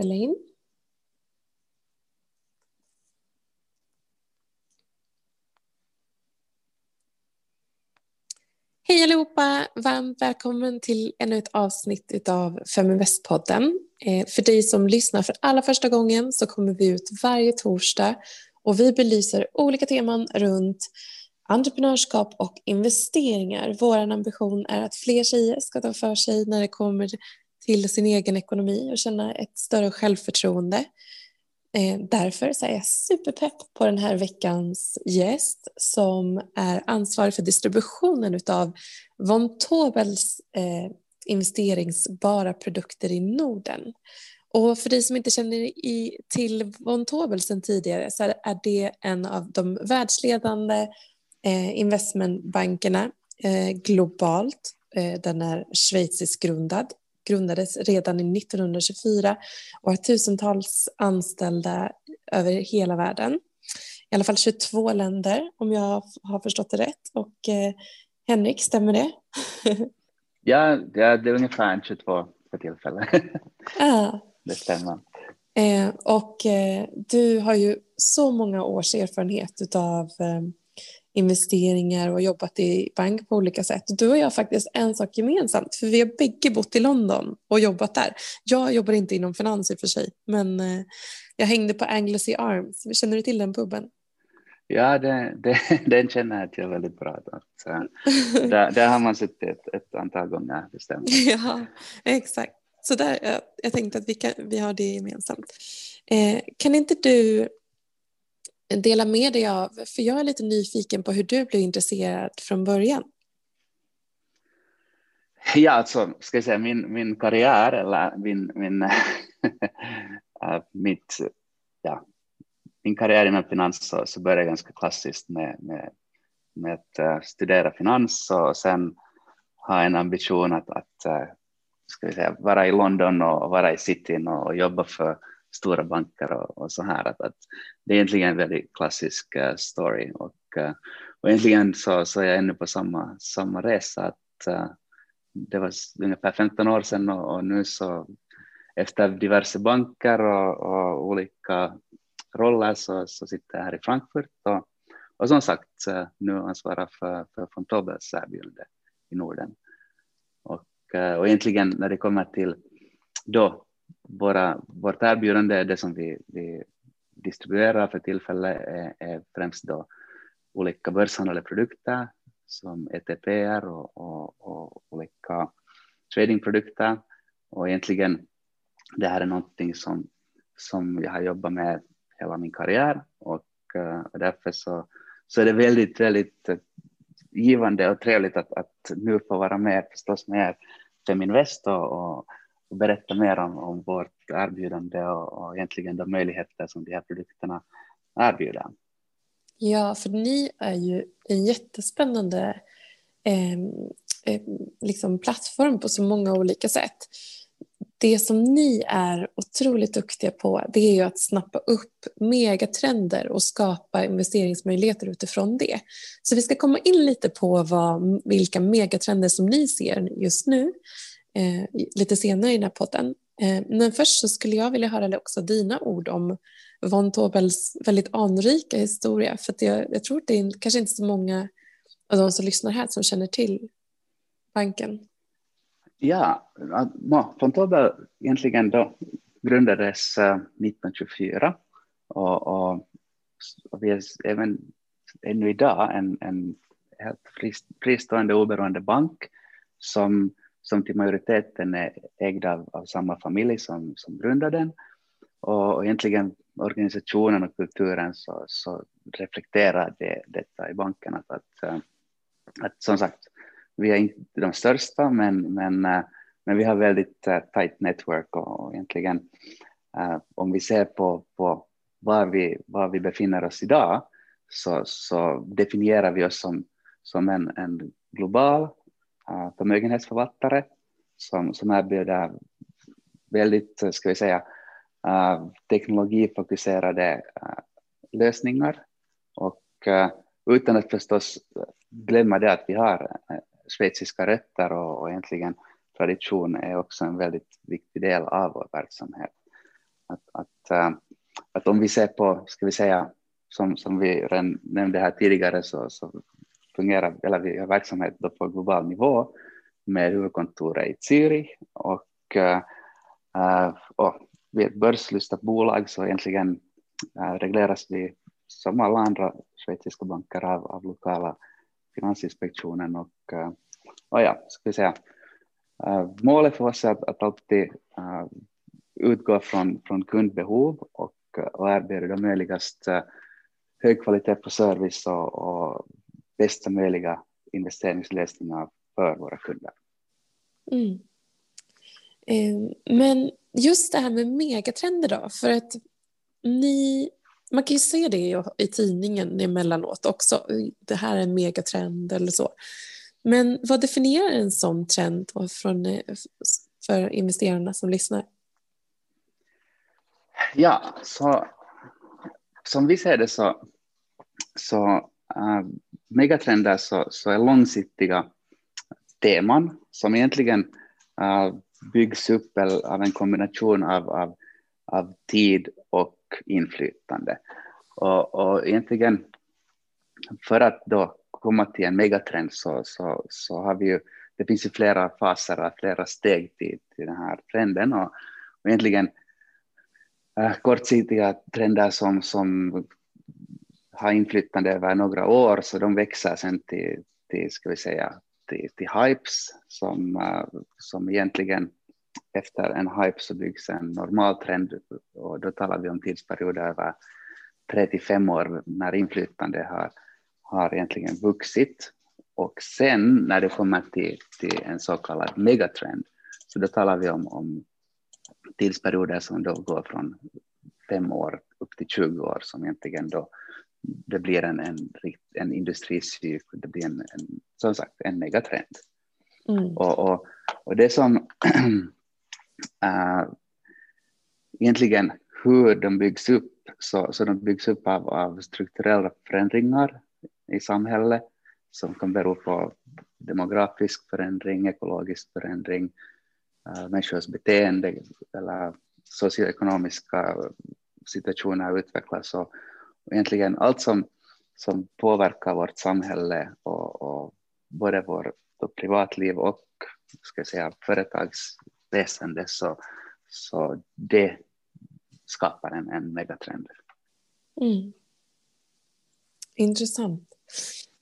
spela in. Hej allihopa! Varmt välkommen till ännu ett avsnitt av Feminvest-podden. Eh, för dig som lyssnar för allra första gången så kommer vi ut varje torsdag och vi belyser olika teman runt entreprenörskap och investeringar. Vår ambition är att fler tjejer ska ta för sig när det kommer till sin egen ekonomi och känna ett större självförtroende. Eh, därför så är jag superpepp på den här veckans gäst som är ansvarig för distributionen av Von Tobels eh, investeringsbara produkter i Norden. Och för dig som inte känner i, till Von Tobel sedan tidigare så är det en av de världsledande eh, investmentbankerna globalt. Den är schweizisk grundad grundades redan i 1924 och har tusentals anställda över hela världen. I alla fall 22 länder om jag har förstått det rätt. Och eh, Henrik, stämmer det? ja, det är, ungefär 22 för tillfället. Ah. Det stämmer. Eh, och eh, du har ju så många års erfarenhet av eh, investeringar och jobbat i bank på olika sätt. Du och jag har faktiskt en sak gemensamt, för vi har bägge bott i London och jobbat där. Jag jobbar inte inom finans i och för sig, men eh, jag hängde på Anglesey Arms. Känner du till den puben? Ja, det, det, den känner jag till väldigt bra. Så, där, där har man suttit ett, ett antal gånger, det stämmer. Ja, exakt. Så där, jag, jag tänkte att vi, kan, vi har det gemensamt. Eh, kan inte du dela med dig av, för jag är lite nyfiken på hur du blev intresserad från början. Ja, alltså, ska jag säga min, min karriär eller min, min, äh, mitt, ja, min karriär inom finans så, så började ganska klassiskt med, med, med att äh, studera finans och sen ha en ambition att, att äh, ska jag säga, vara i London och vara i cityn och jobba för stora banker och, och så här. Att, att det är egentligen en väldigt klassisk uh, story och, uh, och egentligen så, så är jag ännu på samma, samma resa. Att, uh, det var ungefär 15 år sedan och, och nu så efter diverse banker och, och olika roller så, så sitter jag här i Frankfurt och, och som sagt nu ansvarar för, för von Tobels erbjudande i Norden. Och, och egentligen när det kommer till då våra, vårt erbjudande, är det som vi, vi distribuerar för tillfället, är, är främst då olika börshandlade produkter som ETPR och, och, och olika tradingprodukter. Och egentligen det här är någonting som, som jag har jobbat med hela min karriär och, och därför så, så är det väldigt, väldigt eh, givande och trevligt att, att nu få vara med förstås med Feminvest och, och och berätta mer om, om vårt erbjudande och, och egentligen de möjligheter som de här produkterna erbjuder. Ja, för ni är ju en jättespännande eh, eh, liksom plattform på så många olika sätt. Det som ni är otroligt duktiga på det är ju att snappa upp megatrender och skapa investeringsmöjligheter utifrån det. Så vi ska komma in lite på vad, vilka megatrender som ni ser just nu eh, lite senare i den här podden. Eh, men först så skulle jag vilja höra också dina ord om von Tobels väldigt anrika historia. För jag, jag, tror att det är kanske inte så många av de som lyssnar här som känner till banken. Ja, von Tobel egentligen då grundades eh, 1924 och, och, och vi är även ännu idag en, en helt fristående oberoende bank som som till majoriteten är ägda av, av samma familj som, som grundade den. Och, och egentligen organisationen och kulturen så, så reflekterar det, detta i banken. Att, att, eh, att, som sagt, vi är inte de största, men, men, eh, men vi har väldigt eh, tight network och, och egentligen om vi ser på, på var, vi, var vi befinner oss idag så, så definierar vi oss som, som en, en global Eh, förmögenhetsförvaltare som, som erbjuder väldigt, eh, ska vi säga, eh, teknologifokuserade lösningar. Och utan att förstås glömma det att vi har schweiziska rötter och, och egentligen tradition är också en väldigt viktig del av vår verksamhet. att, att om vi ser på, ska vi säga, som, som vi redan nämnde här tidigare så, så fungerar, eller vi har verksamhet på global nivå med huvudkontoret i Zürich och, uh, och vi är ett börslistat bolag så egentligen uh, regleras vi som alla andra schweiziska banker av, av lokala finansinspektionen och, uh, och ja, ska vi säga, uh, målet för oss är att, att alltid uh, utgå från, från kundbehov och, och erbjuda möjligast uh, hög kvalitet på service och, och bästa möjliga investeringslösningar för våra kunder. Mm. Eh, men just det här med megatrender då, för att ni, man kan ju se det i tidningen emellanåt också, det här är en megatrend eller så. Men vad definierar en sån trend från, eh, för investerarna som lyssnar? Ja, så som vi ser det så, så uh, megatrender så, så är långsiktiga teman som egentligen uh, byggs upp av en kombination av, av, av tid och inflytande. Och, och egentligen för att då komma till en megatrend så, så, så har vi ju, det finns ju flera faser, flera steg till, till den här trenden och, och egentligen äh, kortsiktiga trender som, som har inflytande över några år så de växer sen till, till ska vi säga, till, till hypes som, eh, som egentligen efter en hype så byggs en normal trend och då talar vi om tidsperioder över 35 år när inflytande har, har egentligen vuxit. Och sen när det kommer till, till en så kallad megatrend så då talar vi om, om tidsperioder som då går från fem år upp till 20 år som egentligen då det blir en, en, en industricykel, det blir en, en, som sagt en megatrend. Mm. Och, och, och det som äh, egentligen hur de byggs upp, så, så de byggs upp av, av strukturella förändringar i samhället som kan bero på demografisk förändring, ekologisk förändring, äh, människors beteende eller socioekonomiska situationer utvecklas och, egentligen allt som, som påverkar vårt samhälle och, och både vårt privatliv och ska säga, företagsväsende så, så det skapar en, en megatrend. Mm. Intressant.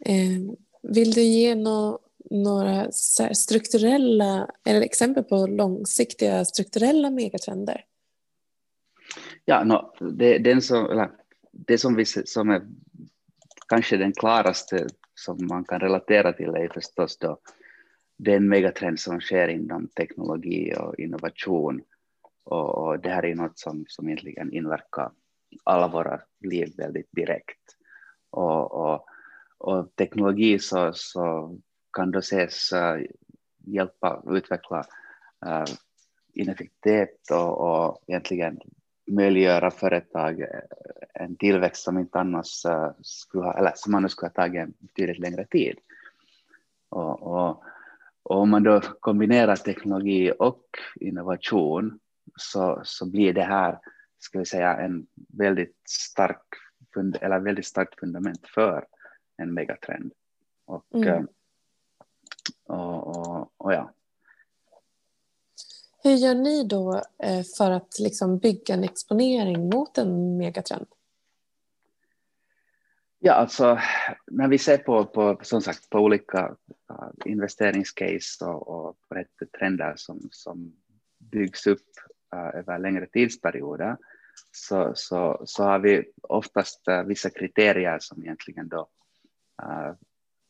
Eh, vill du ge no, några strukturella eller exempel på långsiktiga strukturella megatrender? Ja, no, det, den som, det som, vi, som är kanske den klaraste som man kan relatera till är förstås då den megatrend som sker inom teknologi och innovation. Och, och det här är något som, som egentligen inverkar alla våra liv väldigt direkt. Och, och, och teknologi så, så kan då ses uh, hjälpa utveckla uh, ineffektivitet och, och egentligen möjliggöra företag eh, en tillväxt som inte annars eh, skulle ha, eller som annars skulle ha tagit en betydligt längre tid. Och, och, och, om man då kombinerar teknologi och innovation så, så blir det här, ska vi säga, en väldigt stark, eller väldigt starkt fundament för en megatrend. Och, mm. Eh, och, och, och ja, hur gör ni då eh, för att liksom bygga en exponering mot en megatrend? Ja, alltså när vi ser på, på, som sagt, på olika investeringscase och, och på rätt trender som, som byggs upp uh, över längre tidsperioder så, så, så har vi oftast uh, vissa kriterier som egentligen då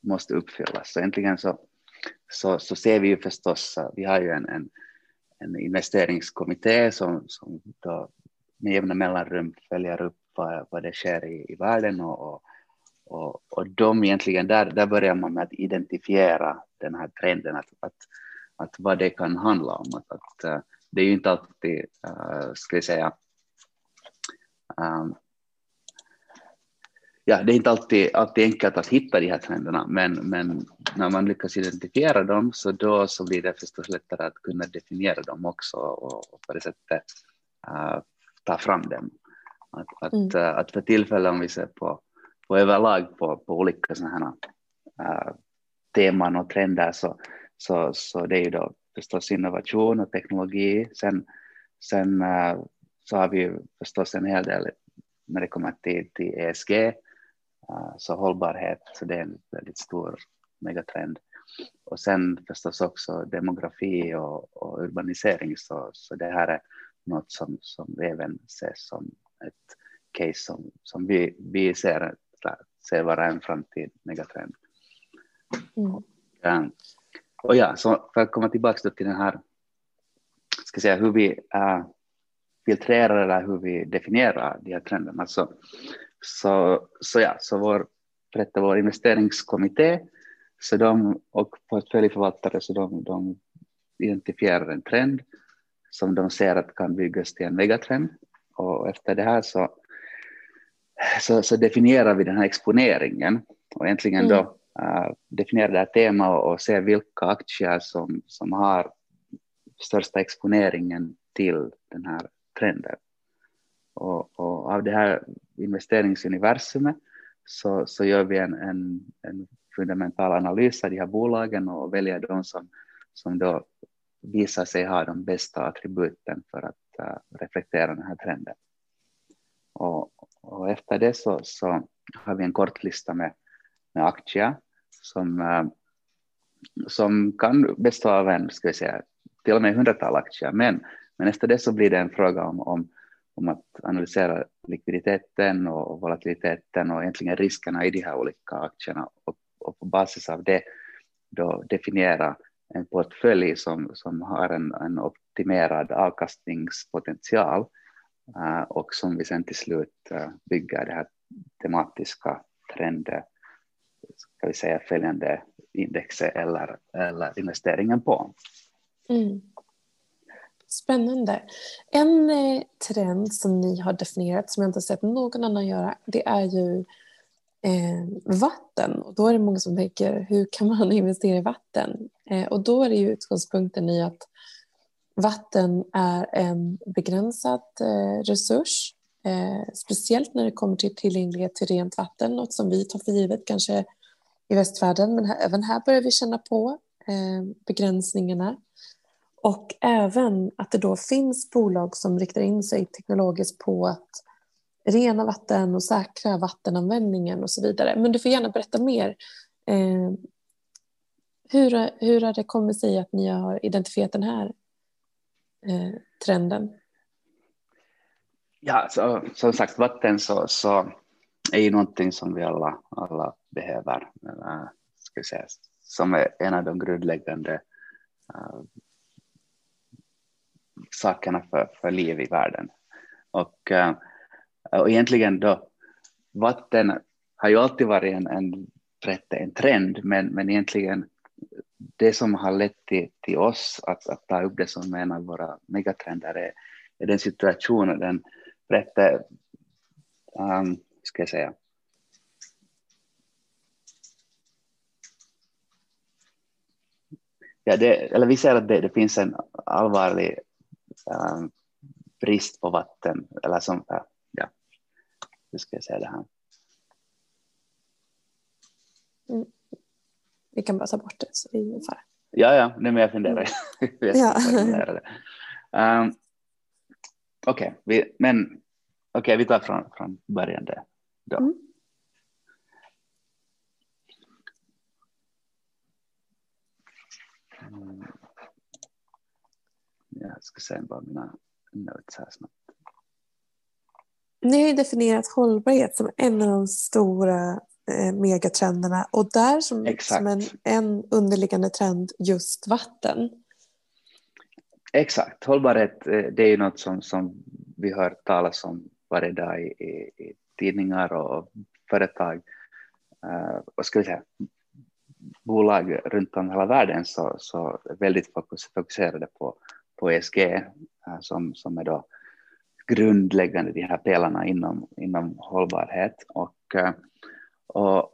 måste uppfyllas. Så egentligen så, så, så ser vi ju förstås, vi har ju en, en en investeringskommitté som, som då med jämna mellanrum följer upp vad, vad det sker i, i världen och, och, och de egentligen, där, där börjar man med att identifiera den här trenden, att, att, att vad det kan handla om. Att, att eh, det är ju inte alltid, uh, ska vi säga, um, ja, det är inte alltid, alltid enkelt att hitta de här trenderna, men, men när man lyckas identifiera dem så då så blir det förstås lättare att kunna definiera dem också och, och på det sättet uh, ta fram dem. Att, att, mm. uh, att för tillfället om vi ser på, på överlag på, på olika sådana här uh, teman och trender så, så, så det är ju då förstås innovation och teknologi. Sen, sen så har vi förstås en hel del när det kommer till, till ESG, så hållbarhet, så det är en väldigt stor megatrend. Och sen förstås också demografi och, och urbanisering, så, så det här är något som, som även ses som ett case som, som vi, vi ser, ser vara en framtid megatrend. Mm. Ja. Och ja, så för att komma tillbaka till den här, ska säga hur vi uh, filtrerar eller hur vi definierar de här trenderna. Så, så, så ja, så vår, berättar vår investeringskommitté så de, och portföljförvaltare så de, de identifierar en trend som de ser att kan byggas till en megatrend. Och efter det här så, så, så definierar vi den här exponeringen och äntligen mm. då uh, definierar det här temat och, och ser vilka aktier som, som har största exponeringen till den här trenden. Och, och av det här investeringsuniversumet så, så gör vi en, en, en fundamental analys av de här bolagen och väljer de som, som då visar sig ha de bästa attributen för att uh, reflektera den här trenden. Och, och, efter det så, så har vi en kort lista med, med aktier som, uh, som kan bestå av en, ska vi säga, till och med hundratal aktier, men, men efter det så blir det en fråga om, om, om att analysera likviditeten och volatiliteten och egentligen riskerna i de här olika aktierna och, och på basis av det då definiera en portfölj som, som har en, en optimerad avkastningspotential uh, och som vi sen till slut uh, bygger det här tematiska trender, ska vi säga följande indexet eller, eller investeringen på. Mm. Spännande. En eh, trend som ni har definierat som jag inte sett någon annan göra det är ju eh, vatten. Och då är det många som tänker hur kan man investera i vatten? Eh, och då är det ju utgångspunkten i att vatten är en begränsad eh, resurs. Eh, speciellt när det kommer till tillgänglighet till rent vatten, något som vi tar för givet kanske i västvärlden. Men här, även här börjar vi känna på eh, begränsningarna. Och även att det då finns bolag som riktar in sig teknologiskt på att rena vatten och säkra vattenanvändningen och så vidare. Men du får gärna berätta mer. Eh, hur, hur har det kommit sig att ni har identifierat den här eh, trenden? Ja, så, som sagt, vatten så, så är ju någonting som vi alla, alla behöver. Eller, ska säga, som är en av de grundläggande eh, sakerna för, för liv i världen. Och, eh, och egentligen då, vatten har ju alltid varit en, en, en trend, men, men egentligen det som har lett till, till oss att, att ta upp det som en av våra megatrender är, är den situationen, den rätt, um, ehm, ska jag säga, ja, det, eller vi ser att det, det finns en allvarlig um, brist på vatten, eller som, ja, hur ska jag säga det här? Mm. Vi kan bara ta bort det, så det är ingen fara. Ja, ja, nej, men jag funderar. Mm. ja. um, Okej, okay, men okay, vi tar från, från början där. Då. Mm. Jag ska se bara mina notes här snabbt. Ni har definierat hållbarhet som en av de stora eh, megatrenderna och där som, som en, en underliggande trend just vatten. Exakt, hållbarhet eh, det är ju något som, som vi hör talas om varje dag i, i, i tidningar och företag. Uh, vad ska vi säga, bolag runt om hela världen så, så är väldigt fokuserade på, på ESG eh, som, som är då grundläggande de här pelarna inom, inom hållbarhet. Och, eh, och,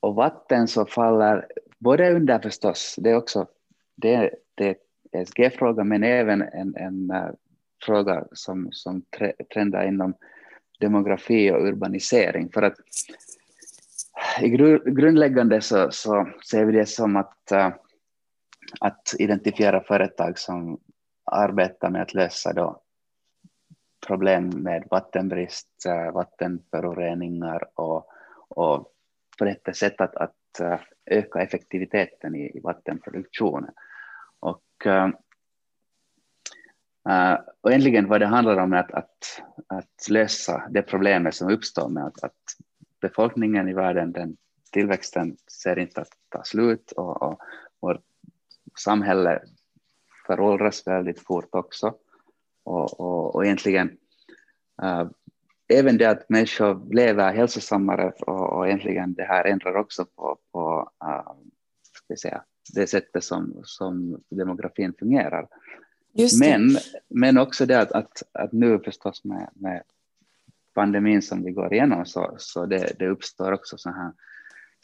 och vatten så faller både under förstås, det är också det, det är ESG-fråga men även en, en eh, fråga som, som trendar inom demografi och urbanisering. För att i grundläggande så, så ser vi det som att, uh, att identifiera företag som arbetar med att lösa då problem med vattenbrist, eh, vattenföroreningar och, och på detta sätt att, att eh, öka effektiviteten i, i vattenproduktionen. Och, eh, och egentligen vad det handlar om är att, att, att lösa det problemet som uppstår med att, att befolkningen i världen, den tillväxten ser inte att ta slut och, och vårt samhälle föråldras väldigt fort också. Och, och, och egentligen uh, även det att människor lever hälsosammare och, och egentligen det här ändrar också på, på uh, ska säga, det sättet som, som demografin fungerar. Men, men också det att, att, att nu förstås med, med pandemin som vi går igenom så, så det, det uppstår också så här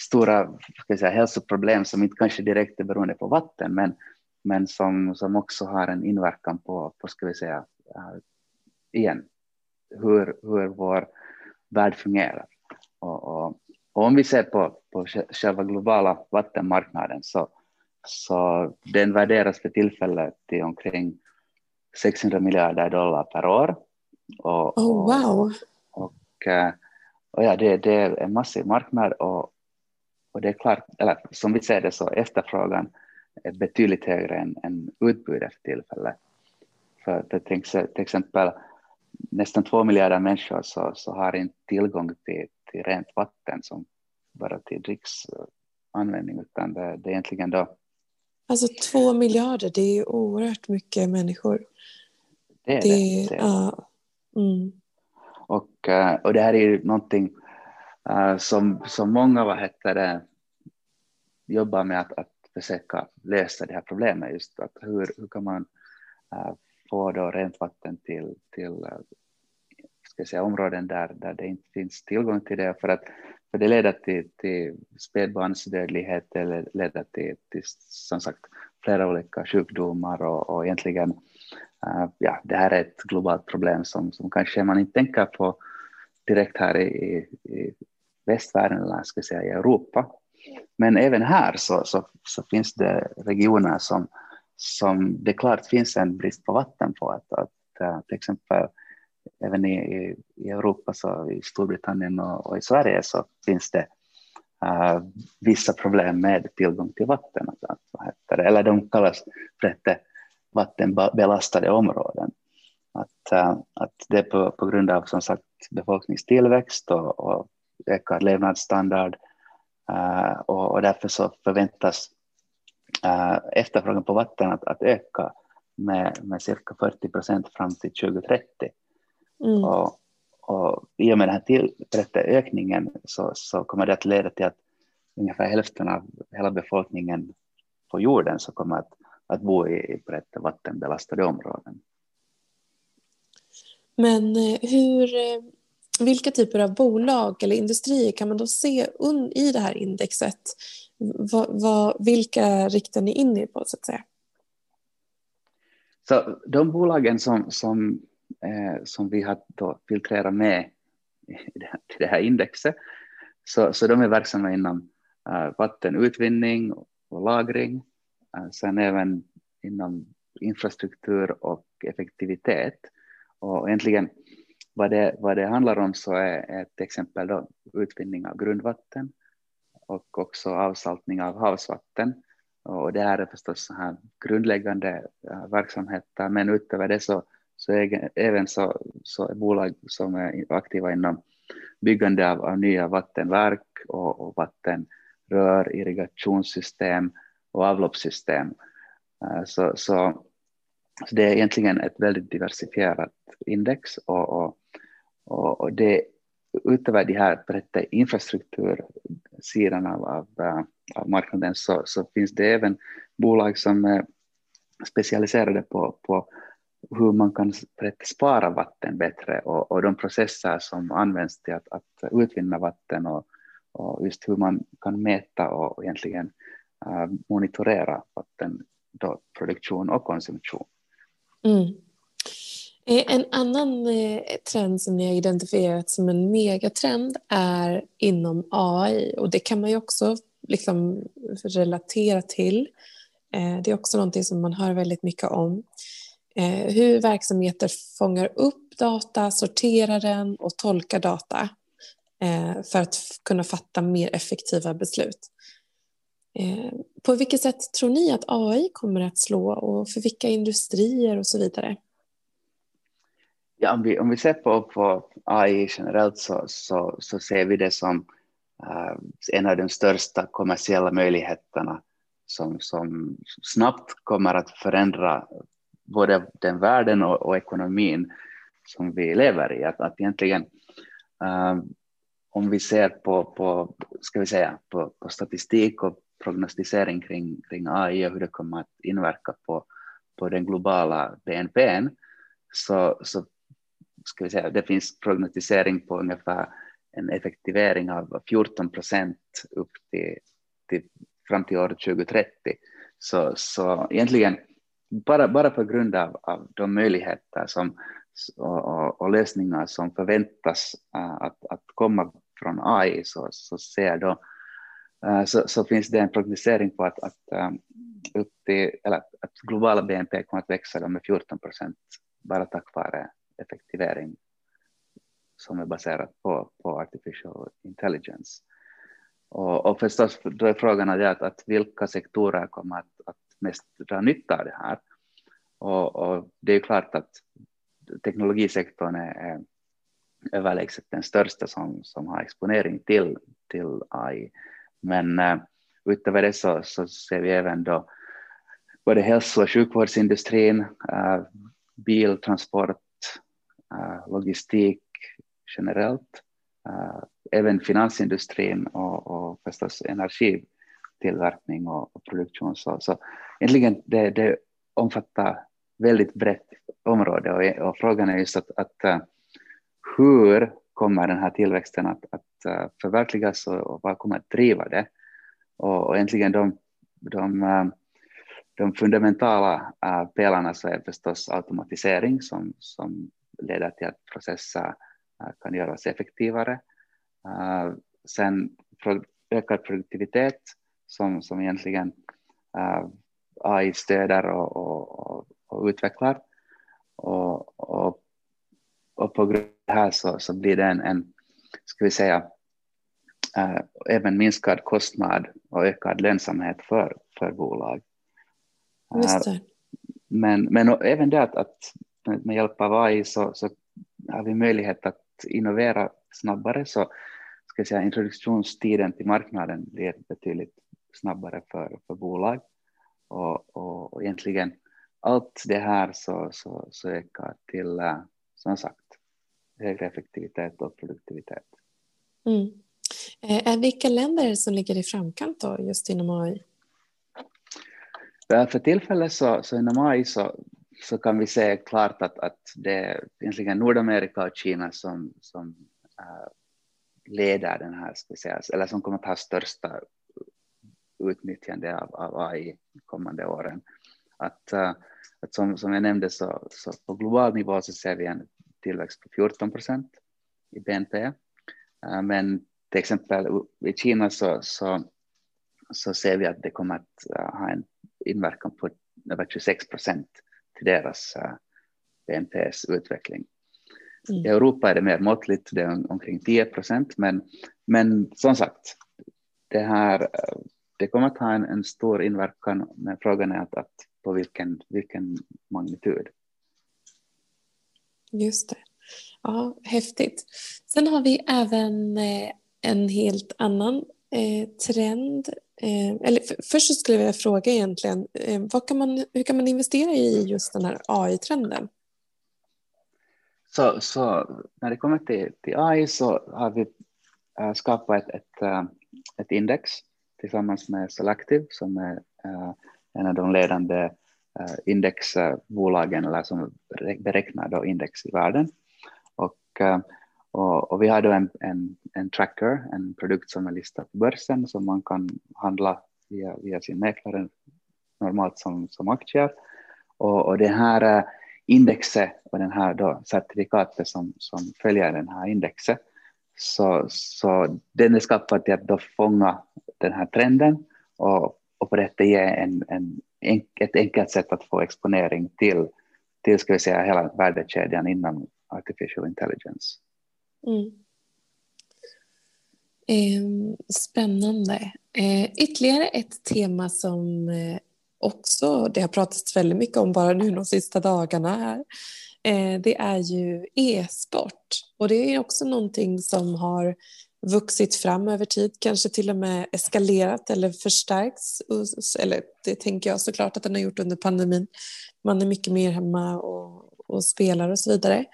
stora ska säga, hälsoproblem som inte kanske direkt är beroende på vatten men, men som, som också har en inverkan på, på ska vi säga, uh, igen, hur, hur vår värld fungerar. Och, och, och, om vi ser på, på själva globala vattenmarknaden så, så den värderas för tillfället till omkring 600 miljarder dollar per år. Och, oh, wow. Eh, och ja, det, det är en massiv marknad och, och det är klart, eller som vi ser det så efterfrågan är betydligt högre än, än utbudet för tillfället. För det, till, exempel nästan två miljarder människor så, så har inte tillgång till, till rent vatten som bara till dricksanvändning utan det, det är egentligen då Alltså två miljarder, det är ju oerhört mycket människor. Det är det. det, det. Ja. Mm. Och, eh, och det här är ju någonting uh, som, som många vad heter det, jobbar med att, att försöka lösa det här problemet. Just att hur, hur kan man äh, få då rent vatten till, till äh, ska säga, områden där, där det inte finns tillgång till det. För, att, för det leder till, till spädbarnsdödlighet eller leder till, till som sagt flera olika sjukdomar och, och egentligen äh, ja, det här är ett globalt problem som, som kanske man inte tänker på direkt här i, i västvärlden eller ska säga i Europa. Men även här så, så, så, finns det regioner som, som det klart finns en brist på vatten på. Att, att eh, till exempel även i, i, Europa, så i Storbritannien och, och i Sverige så finns det uh, vissa problem med tillgång till vatten. Att, att, eller de kallas för vattenbelastade områden. Att, uh, att det är på, på grund av som sagt befolkningstillväxt och, och ökad levnadsstandard och, och därför så förväntas äh, efterfrågan på vatten att, att öka med, med cirka 40 procent fram till 2030. Mm. Och, och i och med den här tillrätta ökningen så, så kommer det att leda till att ungefär hälften av hela befolkningen på jorden så kommer att att bo i rätt vattenbelastade områden. Men eh, hur, eh, vilka typer av bolag eller industrier kan man då se i det här indexet? Vad, vad, vilka riktar ni in er på så att säga? Så de bolagen som, som, eh, som vi har då filtrerat med i det, till det här indexet, så, så de är verksamma inom eh, vattenutvinning och lagring, Eh, sen även inom infrastruktur och effektivitet. Och egentligen vad det, vad det handlar om så är ett exempel då utvinning av grundvatten och också avsaltning av havsvatten. Och det här är förstås så här grundläggande eh, verksamheter, men utöver det så, så är, även så, så är bolag som är aktiva inom byggande av, av nya vattenverk och, och vattenrör, irrigationssystem och avloppssystem. Eh, så, så, så, det är egentligen ett väldigt diversifierat index och, och, och det utöver de här berätta, infrastruktursidan av, av, eh, av marknaden så, så, finns det även bolag som eh, är specialiserade på, på hur man kan berätta, spara vatten bättre och, och de processer som används till att, att utvinna vatten och, och just hur man kan mäta och egentligen Äh, monitorera vattenproduktion och konsumtion. Mm. Eh, en annan eh, trend som ni har identifierat som en megatrend är inom AI och det kan man ju också liksom relatera till. Eh, det är också någonting som man hör väldigt mycket om. Hur verksamheter fångar upp data, sorterar den och tolkar data för att kunna fatta mer effektiva beslut. På vilket sätt tror ni att AI kommer att slå och för vilka industrier och så vidare? Ja, om, vi, om vi ser på, på AI generellt så, så, så ser vi det som uh, en av de största kommersiella möjligheterna som, som snabbt kommer att förändra både den världen och, och ekonomin som vi lever i. Att, att egentligen, uh, om vi ser på, på, ska vi säga, på, på statistik och prognostisering kring, kring AI och hur det kommer att inverka på, på den globala BNP så, så ska vi säga, det finns prognostisering på ungefär en effektivering av 14 procent upp till, till, fram till år 2030. Så, så egentligen bara, bara på grund av, av de möjligheter som, och, och, och lösningar som förväntas uh, att, att komma från AI så, så ser då uh, så, så, finns det en prognostisering på att, att, um, upp till, eller att globala BNP kommer att växa med 14 procent bara tack vare effektivering som är baserat på, på artificial intelligence. Och, och förstås då är frågan att, att vilka sektorer kommer att, att mest dra nytta av det här. Och, och det är klart att teknologisektorn är, är överlägset den största som, som har exponering till, till AI. Men uh, utöver det så, så ser vi även då både hälso och sjukvårdsindustrin, uh, biltransport, Eh, logistik generellt, eh, även finansindustrin och, och förstås energitillverkning och, och produktion. Så, så egentligen det, det omfattar väldigt brett område och, och frågan är just att, att eh, hur kommer den här tillväxten att, att förverkligas och, och, vad kommer att driva det? Och, och egentligen de, de, de fundamentala pelarna så är förstås automatisering som, som leder till att processer kan göras effektivare. sen pro, ökad produktivitet som, som egentligen AI stöder och, och, och utvecklar. Och, och, och, på grund av det här så, så blir det en, en ska vi säga, äh, även minskad kostnad och ökad lönsamhet för, för bolag. Äh, men, men även det att, att med hjälp av AI så, så har vi möjlighet att innovera snabbare så ska säga, introduktionstiden till marknaden blir betydligt snabbare för, för bolag. Och, och, och egentligen allt det här så, så, så ökar till, uh, som sagt, högre effektivitet och produktivitet. Mm. Eh, vilka länder som ligger i framkant då, just inom AI? För tillfället så, så inom AI så, så kan vi se klart att, att det är egentligen Nordamerika och Kina som, som uh, leder den här, speciellt, eller som kommer att ha största utnyttjande av, av AI kommande åren. Att, uh, att som, som jag nämnde så, så på global nivå så ser vi en tillväxt på 14 procent i BNP. Uh, äh, men till exempel i Kina så, så, så ser vi att det kommer att ha en inverkan på över 26 procent deras BNPs utveckling. Mm. I Europa är det mer måttligt, det är omkring 10 procent, men, men som sagt, det här det kommer att ha en, en stor inverkan, men frågan är att, att på vilken, vilken magnitud. Just det. Ja, häftigt. Sen har vi även eh, en helt annan eh, trend. Eh, eller för, först skulle jag vilja fråga egentligen, eh, vad kan man, hur kan man investera i just den här AI-trenden? Så, så när det kommer till, till AI så har vi äh, skapat ett, ett, äh, ett index tillsammans med Selective som är uh, en av de ledande indexbolagen eller som beräknar då index i världen. Och, och, och, vi har då en, en, en, tracker, en produkt som är listad på börsen som man kan handla via, via sin mäklare normalt som, som aktier. Och, och det här eh, indexet och den här då certifikatet som, som följer den här indexet. Så, så den är skapad till att då fånga den här trenden och, och på detta ge en, en, ett enkelt sätt att få exponering till, till ska vi säga, hela värdekedjan inom artificial intelligence. Mm. Eh, spännande. Eh, ytterligare ett tema som eh, också det har pratats väldigt mycket om bara nu de sista dagarna här. Eh, det är ju e-sport och det är också någonting som har vuxit fram över tid, kanske till och med eskalerat eller förstärkts. Eller det tänker jag såklart att den har gjort under pandemin. Man är mycket mer hemma och, och spelar och så vidare.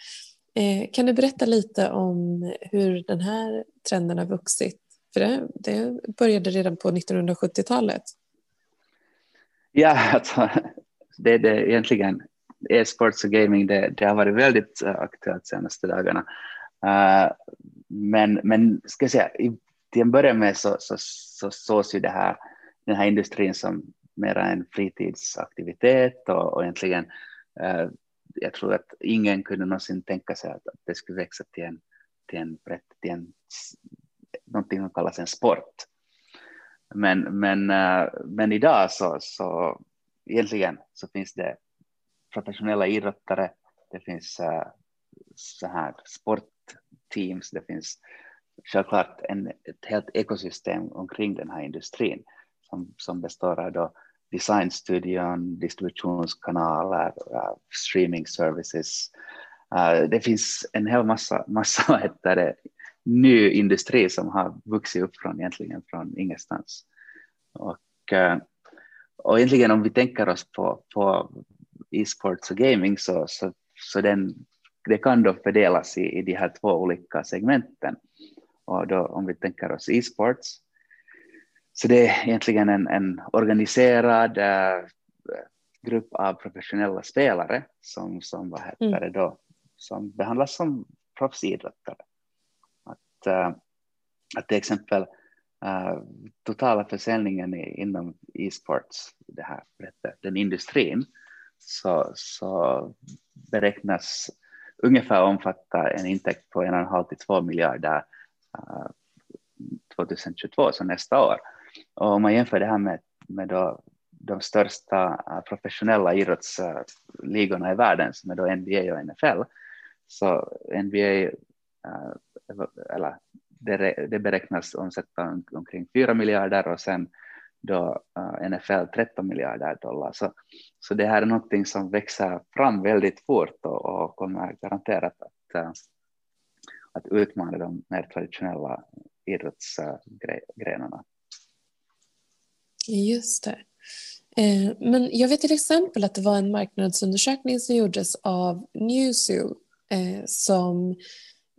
Eh, kan du berätta lite om hur den här trenden har vuxit? För det, det började redan på 1970-talet. Ja, alltså, det, det egentligen e-sports och gaming, det, det, har varit väldigt eh, aktuellt de senaste dagarna. Uh, men, men ska jag säga, i, till en början med så, så, så sågs ju det här, den här industrin som mera en fritidsaktivitet och, och egentligen uh, jag tror att ingen kunde någonsin tänka sig att, att det skulle växa till en, till en, till en någonting som kallas en sport. Men, men, eh, men idag så, så egentligen så finns det professionella idrottare, det finns eh, så här sportteams, det finns självklart en, ett helt ekosystem omkring den här industrin som, som består av då designstudion, distributionskanaler, uh, eh, streaming services. Uh, det finns en hel massa, massa heter ny industri som har vuxit upp från egentligen från ingenstans. Och, uh, och egentligen om vi tänker oss på, på e-sports och gaming så, så, så den, det kan då fördelas i, i de här två olika segmenten. Och då om vi tänker oss e-sports så det är egentligen en, en organiserad äh, grupp av professionella spelare som, som, vad heter mm. det då, som behandlas som proffsidrottare. Att, äh, att till exempel äh, totala försäljningen i, inom e-sports, det här, den industrin, så, så beräknas ungefär omfatta en intäkt på en och en halv till två miljarder 2022, så nästa år. Och om man jämför det här med, med då de största eh, professionella idrottsligorna i världen som är då NBA och NFL så NBA eh, eller det, det beräknas omsätta omkring 4 miljarder och sen då eh, NFL 13 miljarder dollar. Så, så det här är någonting som växer fram väldigt fort och, och kommer garanterat att, att utmana de mer traditionella idrottsgrenarna. Just det. Eh, men jag vet till exempel att det var en marknadsundersökning som gjordes av Newzoo eh, som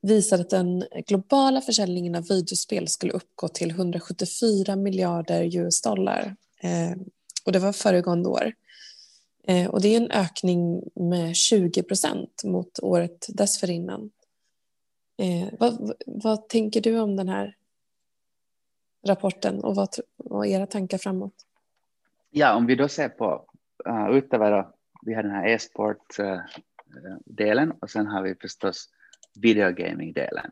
visade att den globala försäljningen av videospel skulle uppgå till 174 miljarder US-dollar. Eh, och det var föregående år. Och det är en ökning med 20 procent mot året dessförinnan. Vad, vad tänker du om den här rapporten och vad, vad era tankar framåt? Ja, om vi då ser på uh, utöver vi har den här e-sport-delen uh, och sen har vi förstås videogaming-delen.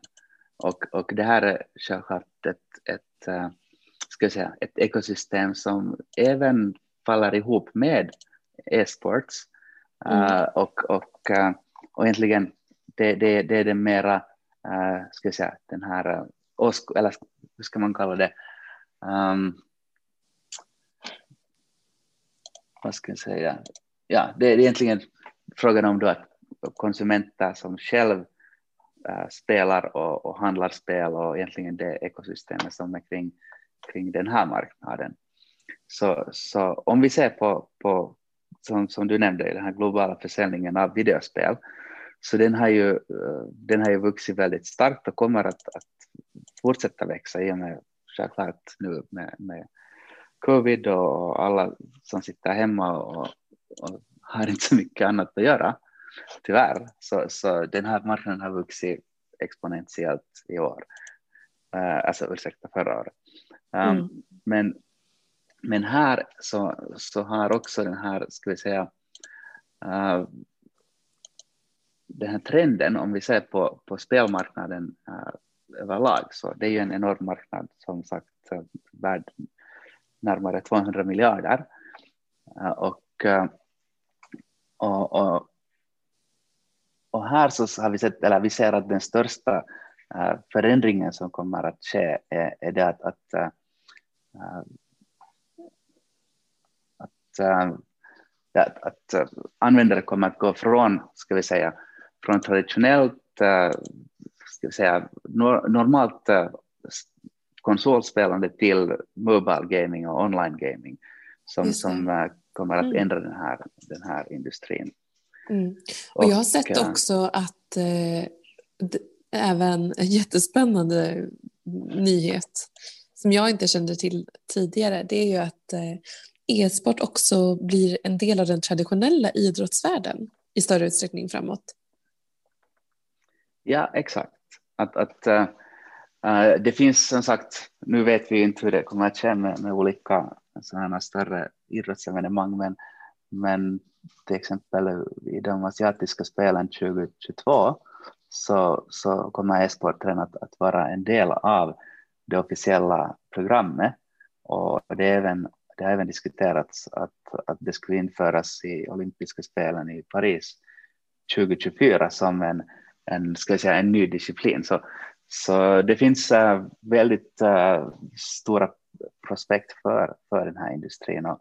Och, och det här är självklart ett, ett, uh, ska jag säga, ett ekosystem som även faller ihop med e-sports. Mm. och, och, och egentligen det, det, det är den mera, ska jag säga, den här eller hur ska man kalla det? Um, vad ska jag säga? Ja, det är egentligen frågan om då att konsumenter som själv eh, spelar och, och, handlar spel och egentligen det ekosystemet som är kring, kring den här marknaden. Så, så om vi ser på, på som, som du nämnde, den här globala försäljningen av videospel, så den har ju, eh, den har ju vuxit väldigt starkt och kommer att, att fortsätta växa i och med självklart nu med, med covid och alla som sitter hemma och, och har inte så mycket annat att göra, tyvärr. Så, så den här marknaden har vuxit exponentiellt i år. Uh, alltså ursäkta, förra året. Um, mm. men, men här så, så har också den här, ska vi säga, uh, den här trenden, om vi ser på, på spelmarknaden uh, överlag, så det är ju en enorm marknad, som sagt, eh, värd närmare 200 miljarder. Eh, och, eh, och, och, och, här så har vi sett, eller vi ser att den största förändringen som kommer att ske är, är det att, att, att att, att användare kommer att gå från, ska vi säga, från traditionellt, ska säga, normalt eh, konsolspelande till mobile gaming och online gaming som, som kommer att mm. ändra den här, den här industrin. Mm. Och, jag har sett och, också att eh, även en jättespännande nyhet som jag inte kände till tidigare det är ju att eh, e-sport också blir en del av den traditionella idrottsvärlden i större utsträckning framåt? Ja, exakt. Att, att, äh, det finns som sagt, nu vet vi inte hur det kommer att ske med, med olika sådana större idrottsevenemang, men, men till exempel i de asiatiska spelen 2022 så, så kommer e-sporten att, att vara en del av det officiella programmet. Och det är även det har även diskuterats att, att det skulle införas i olympiska spelen i Paris 2024 som en, en, ska jag säga, en ny disciplin. Så, så det finns uh, väldigt uh, stora prospekt för, för den här industrin. Och,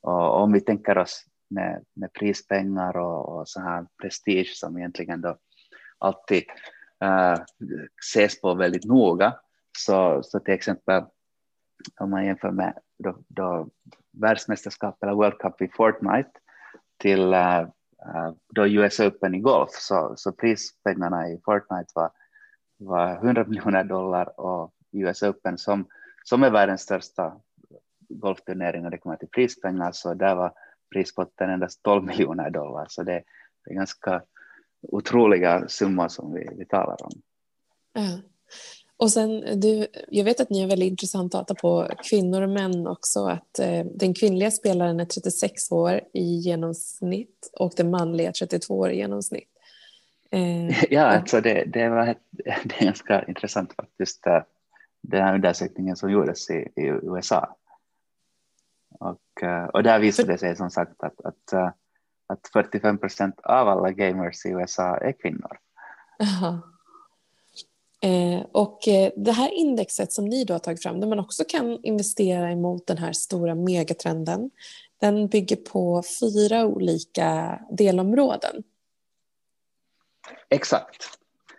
och om vi tänker oss med, med prispengar och, och så här prestige som egentligen då alltid uh, ses på väldigt noga, så, så till exempel om man jämför med då, då världsmästerskap eller World Cup i Fortnite till uh, då US Open i golf så, så prispengarna i Fortnite var, var 100 miljoner dollar och US Open som, som är världens största golfturnering och det kommer till prispengar så där var prispotten endast 12 miljoner dollar så det, det är ganska otroliga summor som vi, vi talar om. Mm. Och sen, du, jag vet att ni har väldigt intressant data på kvinnor och män också. Att eh, den kvinnliga spelaren är 36 år i genomsnitt och den manliga 32 år i genomsnitt. Eh, ja, alltså det, det, var, det är ganska intressant faktiskt. Eh, den här undersökningen som gjordes i, i USA. Och, eh, och där visade det sig som sagt att, att, eh, att 45 procent av alla gamers i USA är kvinnor. Aha. Eh, och eh, det här indexet som ni då har tagit fram, där man också kan investera emot den här stora megatrenden, den bygger på fyra olika delområden. Exakt.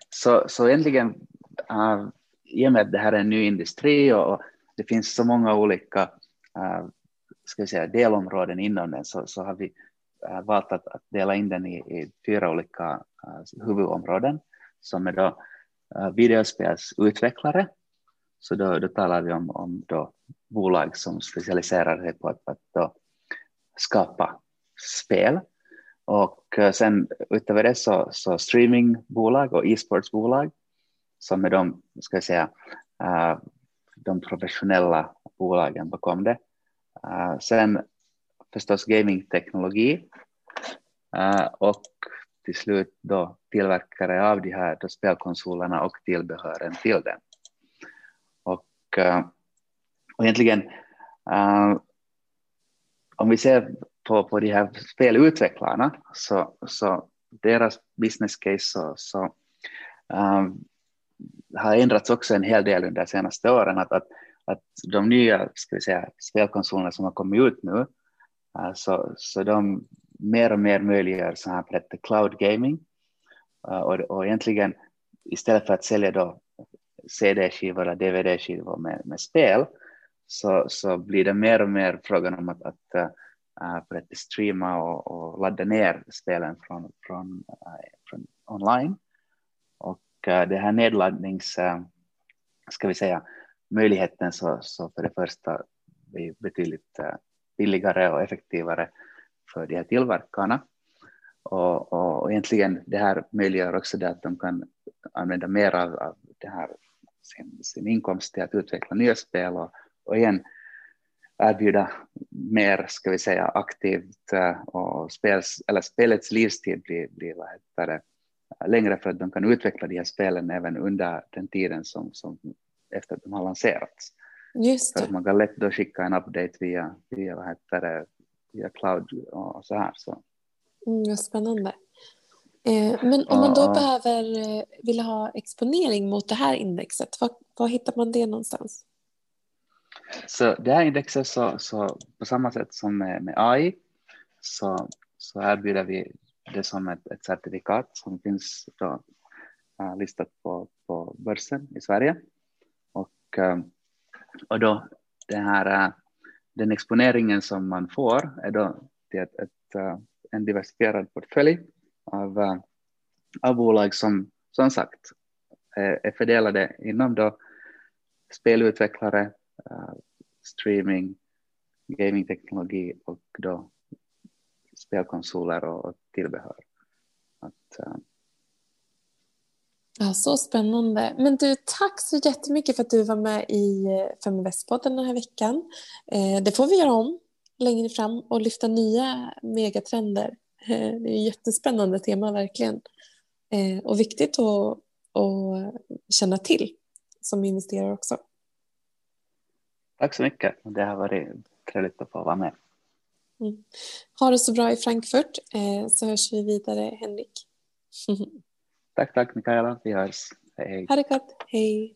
Så, så egentligen, uh, eh, i och med att det här är en ny industri och, det finns så många olika uh, ska säga, delområden inom den, så, så har vi uh, valt att, att, dela in den i, i fyra olika uh, huvudområden, som är då Eh, videospelsutvecklare. Så då, då talar vi om, om då bolag som specialiserar sig på att, att då skapa spel. Och eh, sen utöver det så, så streamingbolag och e-sportsbolag som är de, ska jag säga, eh, de professionella bolagen bakom det. Sen förstås gamingteknologi och till slut då tillverkare av de här då spelkonsolerna och tillbehören till den. Och, eh, och egentligen, uh, om vi ser på, på de här spelutvecklarna, så, så deras business case så, så uh, har ändrats också en hel del under de senaste åren. Att, att, att de nya ska vi säga, spelkonsolerna som har kommit ut nu, så, så de mer och mer möjliggör så här cloud gaming. Eh, och, och egentligen istället för att sälja då CD-skivor eller DVD-skivor med, med spel så, så blir det mer och mer frågan om att, att uh, att streama och, och, ladda ner spelen från, från, från online. Och uh, det här nedladdnings, ska vi säga, möjligheten så, så för det första blir betydligt billigare och effektivare för de här tillverkarna. Och, och, egentligen det här möjliggör också det att de kan använda mer av, av det här, sin, sin inkomst till att utveckla nya spel och, och igen erbjuda mer, ska vi säga, aktivt eh, och spels, eller spelets livstid blir, blir vad heter det, längre för att de kan utveckla de här spelen även under den tiden som, som efter att de har lanserats. Just det. För man kan lätt då skicka en update via, via, vad heter det, via cloud och så här. Så. Mm, spännande. Eh, men om man då ja. behöver, eh, vill ha exponering mot det här indexet, var, var hittar man det någonstans? Så det här indexet, så, så på samma sätt som med, med AI, så, så erbjuder vi det som ett, ett certifikat som finns då, uh, listat på, på börsen i Sverige. Och, uh, och då den, här, uh, den exponeringen som man får är då till ett, ett, en diversifierad portfölj av, eh, av bolag som som sagt eh, är fördelade inom då spelutvecklare, eh, streaming, gamingteknologi och då spelkonsoler och tillbehör. Att. Ja, så spännande. Men du, tack så jättemycket för att du var med i eh, Feminvestpodden den här veckan. Det får vi göra om längre fram och lyfta nya megatrender. Det är ett jättespännande tema verkligen. Eh, och viktigt att, att känna till som investerare också. Tack så mycket. Det har varit trevligt att få vara med. Mm. Ha det så bra i Frankfurt eh, så hörs vi vidare, Henrik. tack, tack Mikaela. Vi hörs. Hej, hej. Ha det gott. Hej.